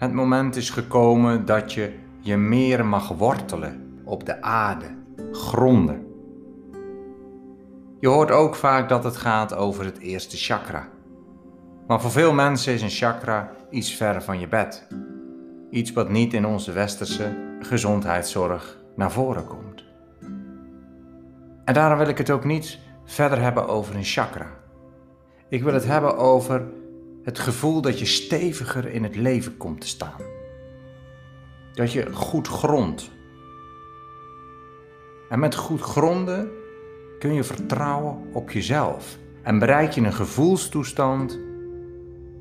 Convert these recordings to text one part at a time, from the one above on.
Het moment is gekomen dat je je meer mag wortelen op de aarde, gronden. Je hoort ook vaak dat het gaat over het eerste chakra. Maar voor veel mensen is een chakra iets ver van je bed. Iets wat niet in onze westerse gezondheidszorg naar voren komt. En daarom wil ik het ook niet verder hebben over een chakra. Ik wil het hebben over het gevoel dat je steviger in het leven komt te staan. Dat je goed grondt. En met goed gronden kun je vertrouwen op jezelf en bereik je een gevoelstoestand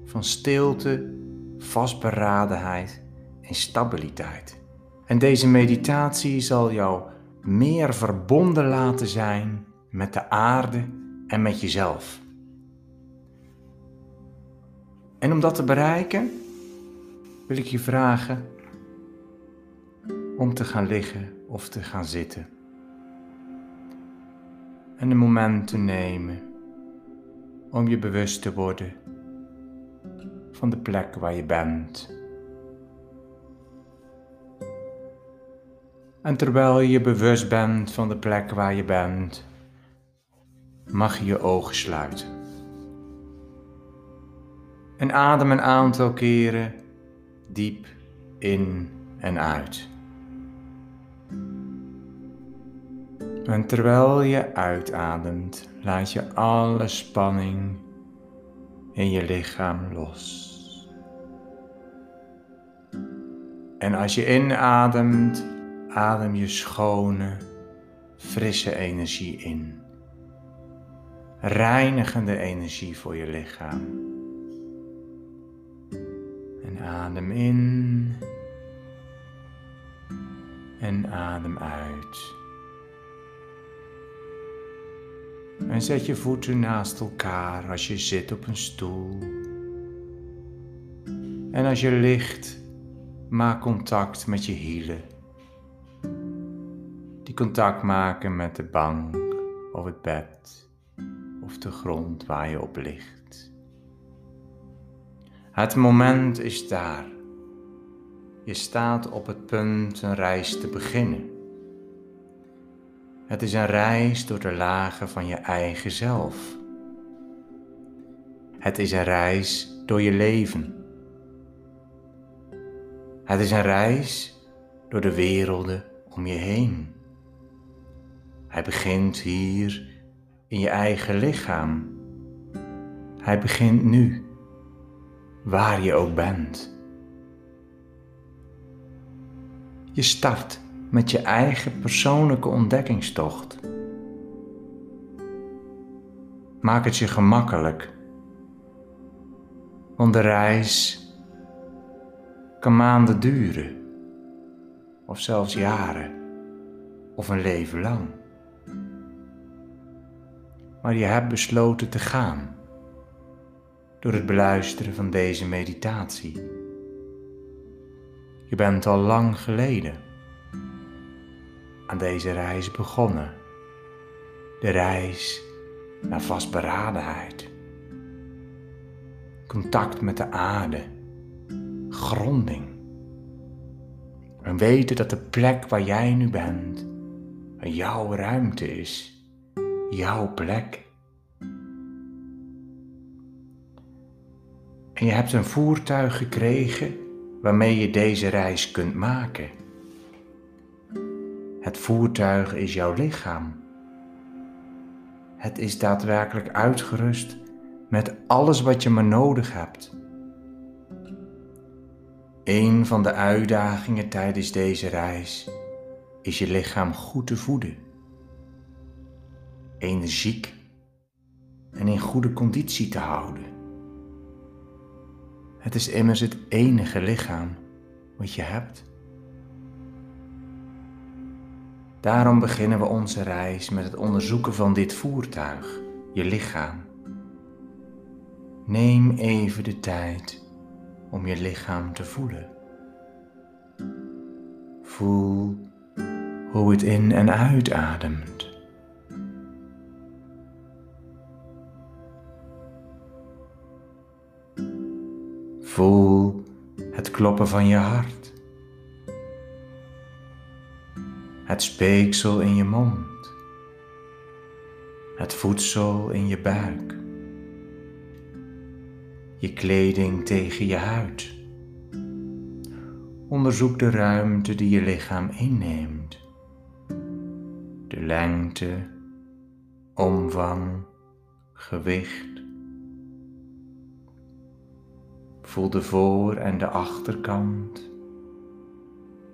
van stilte, vastberadenheid en stabiliteit. En deze meditatie zal jou meer verbonden laten zijn met de aarde en met jezelf. En om dat te bereiken, wil ik je vragen om te gaan liggen of te gaan zitten. En een moment te nemen om je bewust te worden van de plek waar je bent. En terwijl je bewust bent van de plek waar je bent, mag je je ogen sluiten. En adem een aantal keren diep in en uit. En terwijl je uitademt, laat je alle spanning in je lichaam los. En als je inademt, adem je schone, frisse energie in. Reinigende energie voor je lichaam. Adem in en adem uit. En zet je voeten naast elkaar als je zit op een stoel. En als je ligt, maak contact met je hielen. Die contact maken met de bank of het bed of de grond waar je op ligt. Het moment is daar. Je staat op het punt een reis te beginnen. Het is een reis door de lagen van je eigen zelf. Het is een reis door je leven. Het is een reis door de werelden om je heen. Hij begint hier in je eigen lichaam. Hij begint nu, waar je ook bent. Je start met je eigen persoonlijke ontdekkingstocht. Maak het je gemakkelijk, want de reis kan maanden duren, of zelfs jaren, of een leven lang. Maar je hebt besloten te gaan door het beluisteren van deze meditatie. Je bent al lang geleden aan deze reis begonnen. De reis naar vastberadenheid. Contact met de aarde. Gronding. En weten dat de plek waar jij nu bent jouw ruimte is. Jouw plek. En je hebt een voertuig gekregen waarmee je deze reis kunt maken. Het voertuig is jouw lichaam. Het is daadwerkelijk uitgerust met alles wat je maar nodig hebt. Een van de uitdagingen tijdens deze reis is je lichaam goed te voeden, energiek en in goede conditie te houden. Het is immers het enige lichaam wat je hebt. Daarom beginnen we onze reis met het onderzoeken van dit voertuig, je lichaam. Neem even de tijd om je lichaam te voelen. Voel hoe het in en uitademt. Voel het kloppen van je hart. Het speeksel in je mond. Het voedsel in je buik. Je kleding tegen je huid. Onderzoek de ruimte die je lichaam inneemt. De lengte, omvang, gewicht. Voel de voor- en de achterkant,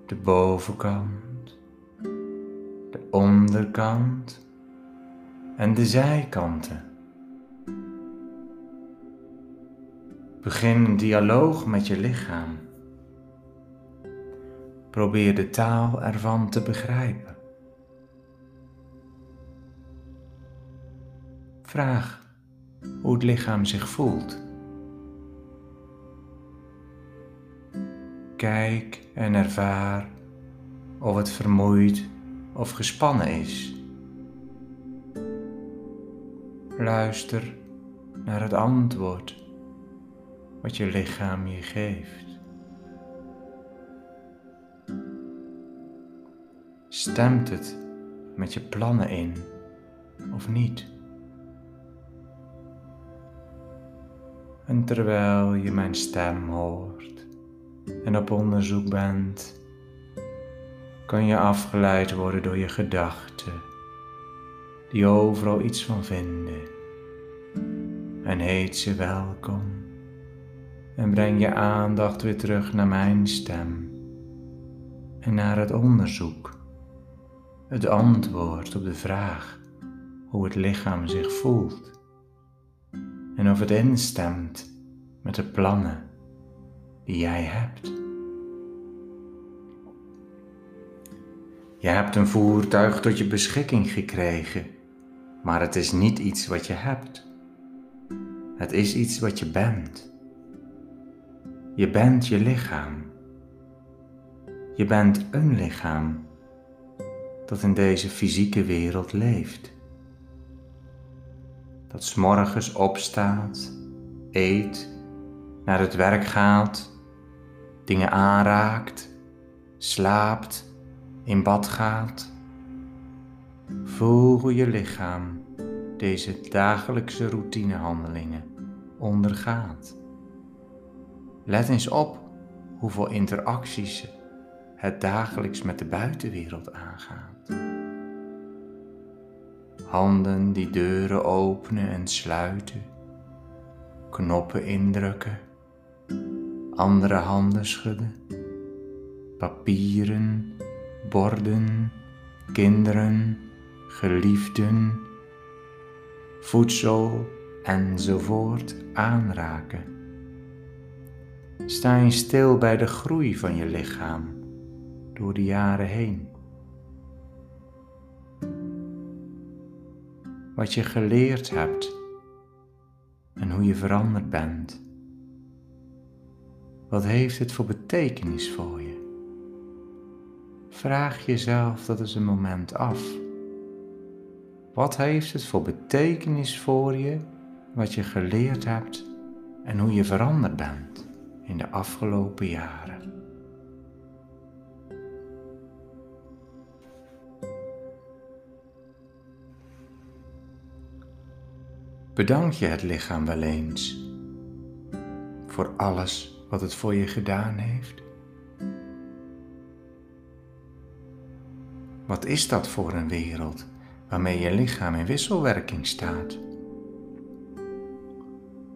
de bovenkant, de onderkant en de zijkanten. Begin een dialoog met je lichaam. Probeer de taal ervan te begrijpen. Vraag hoe het lichaam zich voelt. Kijk en ervaar of het vermoeid of gespannen is. Luister naar het antwoord wat je lichaam je geeft. Stemt het met je plannen in of niet? En terwijl je mijn stem hoort en op onderzoek bent, kan je afgeleid worden door je gedachten, die overal iets van vinden. En heet ze welkom en breng je aandacht weer terug naar mijn stem en naar het onderzoek, het antwoord op de vraag hoe het lichaam zich voelt en of het instemt met de plannen die jij hebt. Je hebt een voertuig tot je beschikking gekregen, maar het is niet iets wat je hebt. Het is iets wat je bent. Je bent je lichaam. Je bent een lichaam dat in deze fysieke wereld leeft dat s'morgens opstaat, eet, naar het werk gaat, dingen aanraakt, slaapt, in bad gaat. Voel hoe je lichaam deze dagelijkse routinehandelingen ondergaat. Let eens op hoeveel interacties het dagelijks met de buitenwereld aangaat handen die deuren openen en sluiten, knoppen indrukken, andere handen schudden, papieren, borden, kinderen, geliefden, voedsel enzovoort aanraken. Sta je stil bij de groei van je lichaam door de jaren heen. wat je geleerd hebt en hoe je veranderd bent. Wat heeft het voor betekenis voor je? Vraag jezelf dat eens een moment af. Wat heeft het voor betekenis voor je wat je geleerd hebt en hoe je veranderd bent in de afgelopen jaren? Bedank je het lichaam wel eens voor alles wat het voor je gedaan heeft? Wat is dat voor een wereld waarmee je lichaam in wisselwerking staat?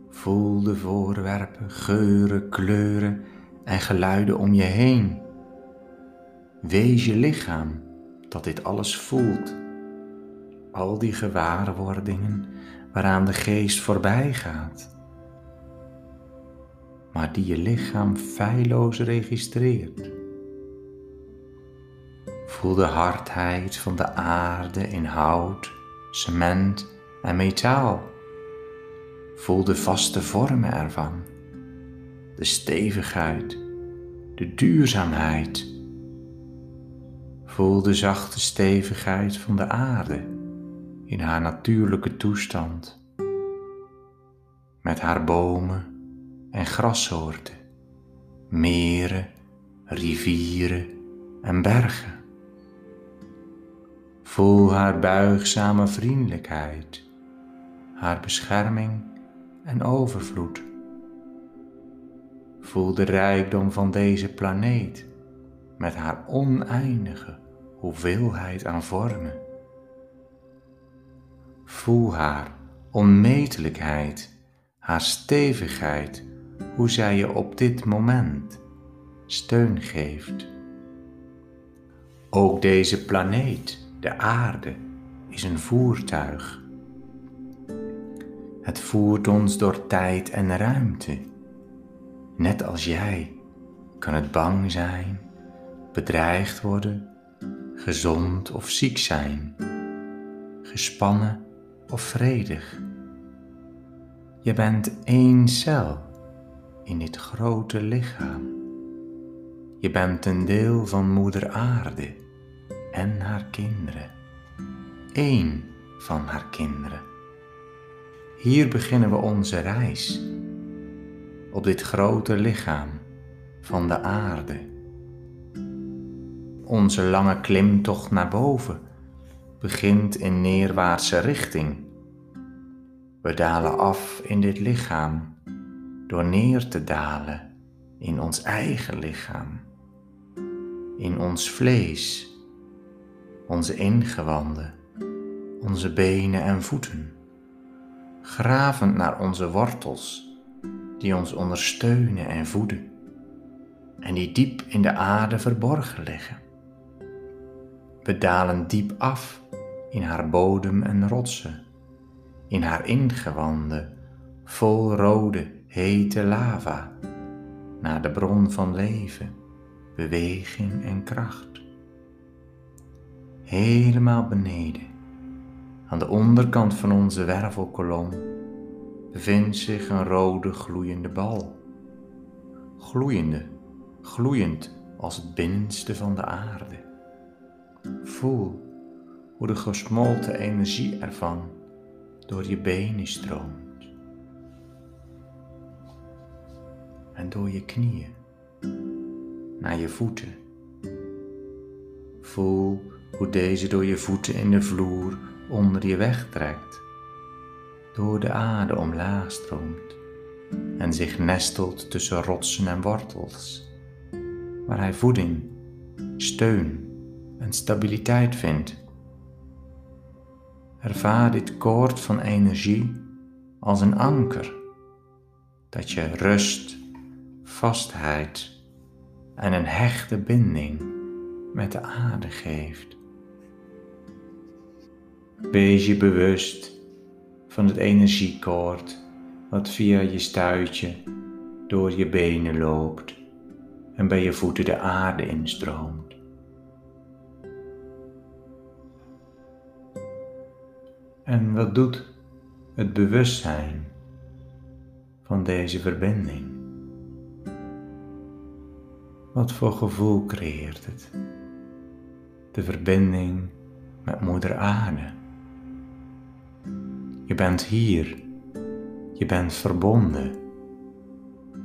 Voel de voorwerpen, geuren, kleuren en geluiden om je heen. Wees je lichaam dat dit alles voelt. Al die gewaarwordingen waaraan de geest voorbij gaat, maar die je lichaam feilloos registreert. Voel de hardheid van de aarde in hout, cement en metaal. Voel de vaste vormen ervan, de stevigheid, de duurzaamheid. Voel de zachte stevigheid van de aarde in haar natuurlijke toestand, met haar bomen en grassoorten, meren, rivieren en bergen. Voel haar buigzame vriendelijkheid, haar bescherming en overvloed. Voel de rijkdom van deze planeet met haar oneindige hoeveelheid aan vormen. Voel haar onmetelijkheid, haar stevigheid, hoe zij je op dit moment steun geeft. Ook deze planeet, de aarde, is een voertuig. Het voert ons door tijd en ruimte. Net als jij kan het bang zijn, bedreigd worden, gezond of ziek zijn, gespannen of vredig. Je bent één cel in dit grote lichaam. Je bent een deel van Moeder Aarde en haar kinderen. Eén van haar kinderen. Hier beginnen we onze reis. Op dit grote lichaam van de aarde. Onze lange klimtocht naar boven begint in neerwaartse richting. We dalen af in dit lichaam door neer te dalen in ons eigen lichaam, in ons vlees, onze ingewanden, onze benen en voeten, gravend naar onze wortels die ons ondersteunen en voeden en die diep in de aarde verborgen liggen. We dalen diep af in haar bodem en rotsen, in haar ingewanden, vol rode, hete lava, naar de bron van leven, beweging en kracht. Helemaal beneden, aan de onderkant van onze wervelkolom, bevindt zich een rode gloeiende bal. Gloeiende, gloeiend als het binnenste van de aarde. Voel hoe de gesmolten energie ervan door je benen stroomt en door je knieën naar je voeten. Voel hoe deze door je voeten in de vloer onder je wegtrekt, door de aarde omlaag stroomt en zich nestelt tussen rotsen en wortels, waar hij voeding, steun en stabiliteit vindt. Ervaar dit koord van energie als een anker dat je rust, vastheid en een hechte binding met de aarde geeft. Wees je bewust van het energiekoord wat via je stuitje door je benen loopt en bij je voeten de aarde instroomt. En wat doet het bewustzijn van deze verbinding? Wat voor gevoel creëert het? De verbinding met Moeder Aarde. Je bent hier. Je bent verbonden.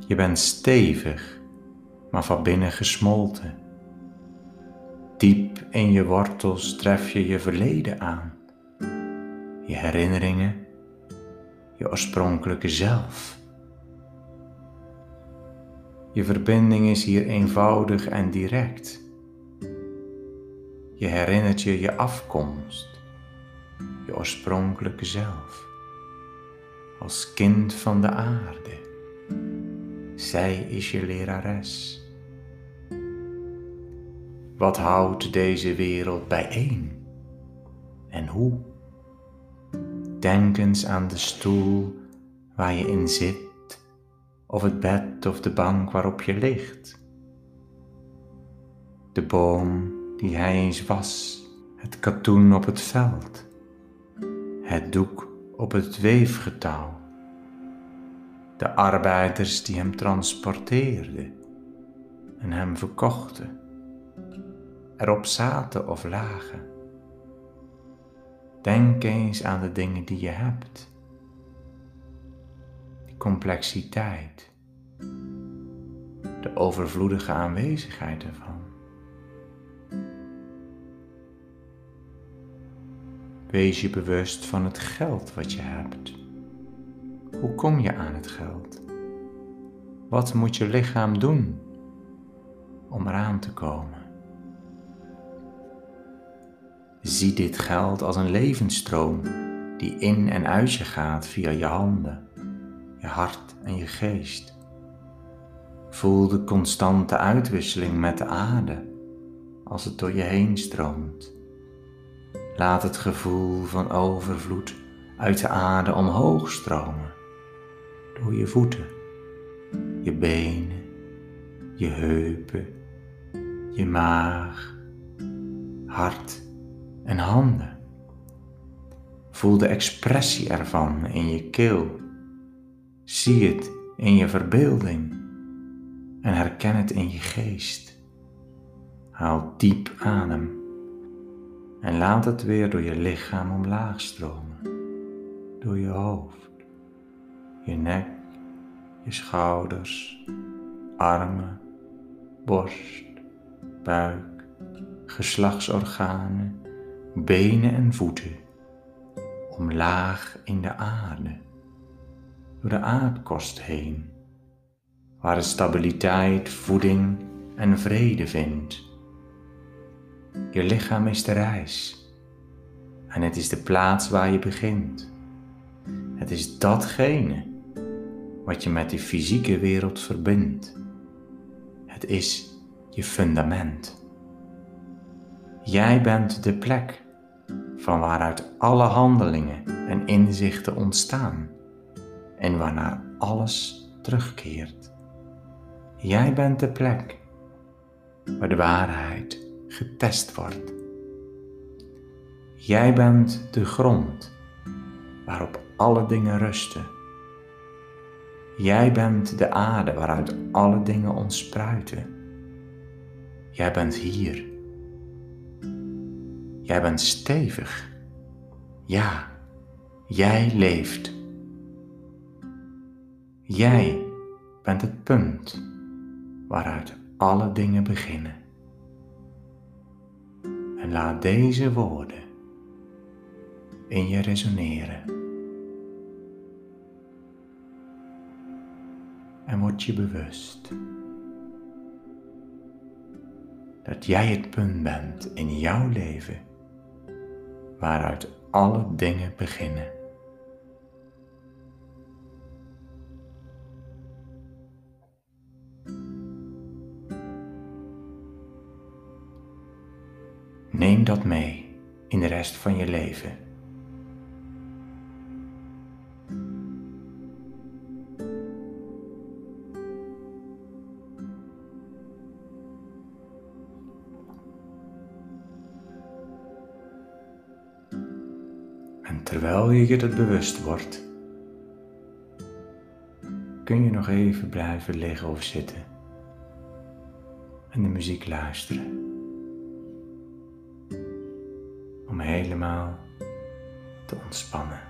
Je bent stevig, maar van binnen gesmolten. Diep in je wortels tref je je verleden aan je herinneringen, je oorspronkelijke zelf. Je verbinding is hier eenvoudig en direct. Je herinnert je je afkomst, je oorspronkelijke zelf, als kind van de aarde. Zij is je lerares. Wat houdt deze wereld bijeen en hoe? Denk eens aan de stoel waar je in zit, of het bed of de bank waarop je ligt. De boom die hij eens was, het katoen op het veld, het doek op het weefgetouw, de arbeiders die hem transporteerden en hem verkochten, erop zaten of lagen Denk eens aan de dingen die je hebt. Complexiteit. de overvloedige aanwezigheid ervan. Wees je bewust van het geld wat je hebt. Hoe kom je aan het geld? Wat moet je lichaam doen om eraan te komen? Zie dit geld als een levensstroom die in en uit je gaat via je handen, je hart en je geest. Voel de constante uitwisseling met de aarde als het door je heen stroomt. Laat het gevoel van overvloed uit de aarde omhoog stromen, door je voeten, je benen, je heupen, je maag, hart en handen. Voel de expressie ervan in je keel. Zie het in je verbeelding en herken het in je geest. Haal diep adem en laat het weer door je lichaam omlaag stromen, door je hoofd, je nek, je schouders, armen, borst, buik, geslachtsorganen, benen en voeten, omlaag in de aarde, door de aardkost heen, waar het stabiliteit, voeding en vrede vindt. Je lichaam is de reis en het is de plaats waar je begint. Het is datgene wat je met die fysieke wereld verbindt. Het is je fundament. Jij bent de plek van waaruit alle handelingen en inzichten ontstaan en waarnaar alles terugkeert. Jij bent de plek waar de waarheid getest wordt. Jij bent de grond waarop alle dingen rusten. Jij bent de aarde waaruit alle dingen ontspruiten. Jij bent hier Jij bent stevig. Ja, jij leeft. Jij bent het punt waaruit alle dingen beginnen. En laat deze woorden in je resoneren. En word je bewust dat jij het punt bent in jouw leven waaruit alle dingen beginnen. Dat mee in de rest van je leven. terwijl je je het bewust wordt, kun je nog even blijven liggen of zitten en de muziek luisteren. Helemaal te ontspannen.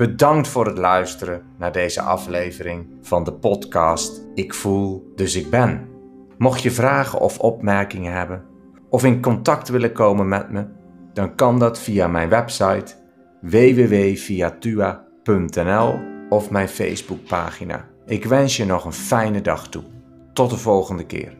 Bedankt voor het luisteren naar deze aflevering van de podcast Ik voel, dus ik ben. Mocht je vragen of opmerkingen hebben, of in contact willen komen met me, dan kan dat via mijn website www.viatua.nl of mijn Facebookpagina. Ik wens je nog een fijne dag toe. Tot de volgende keer.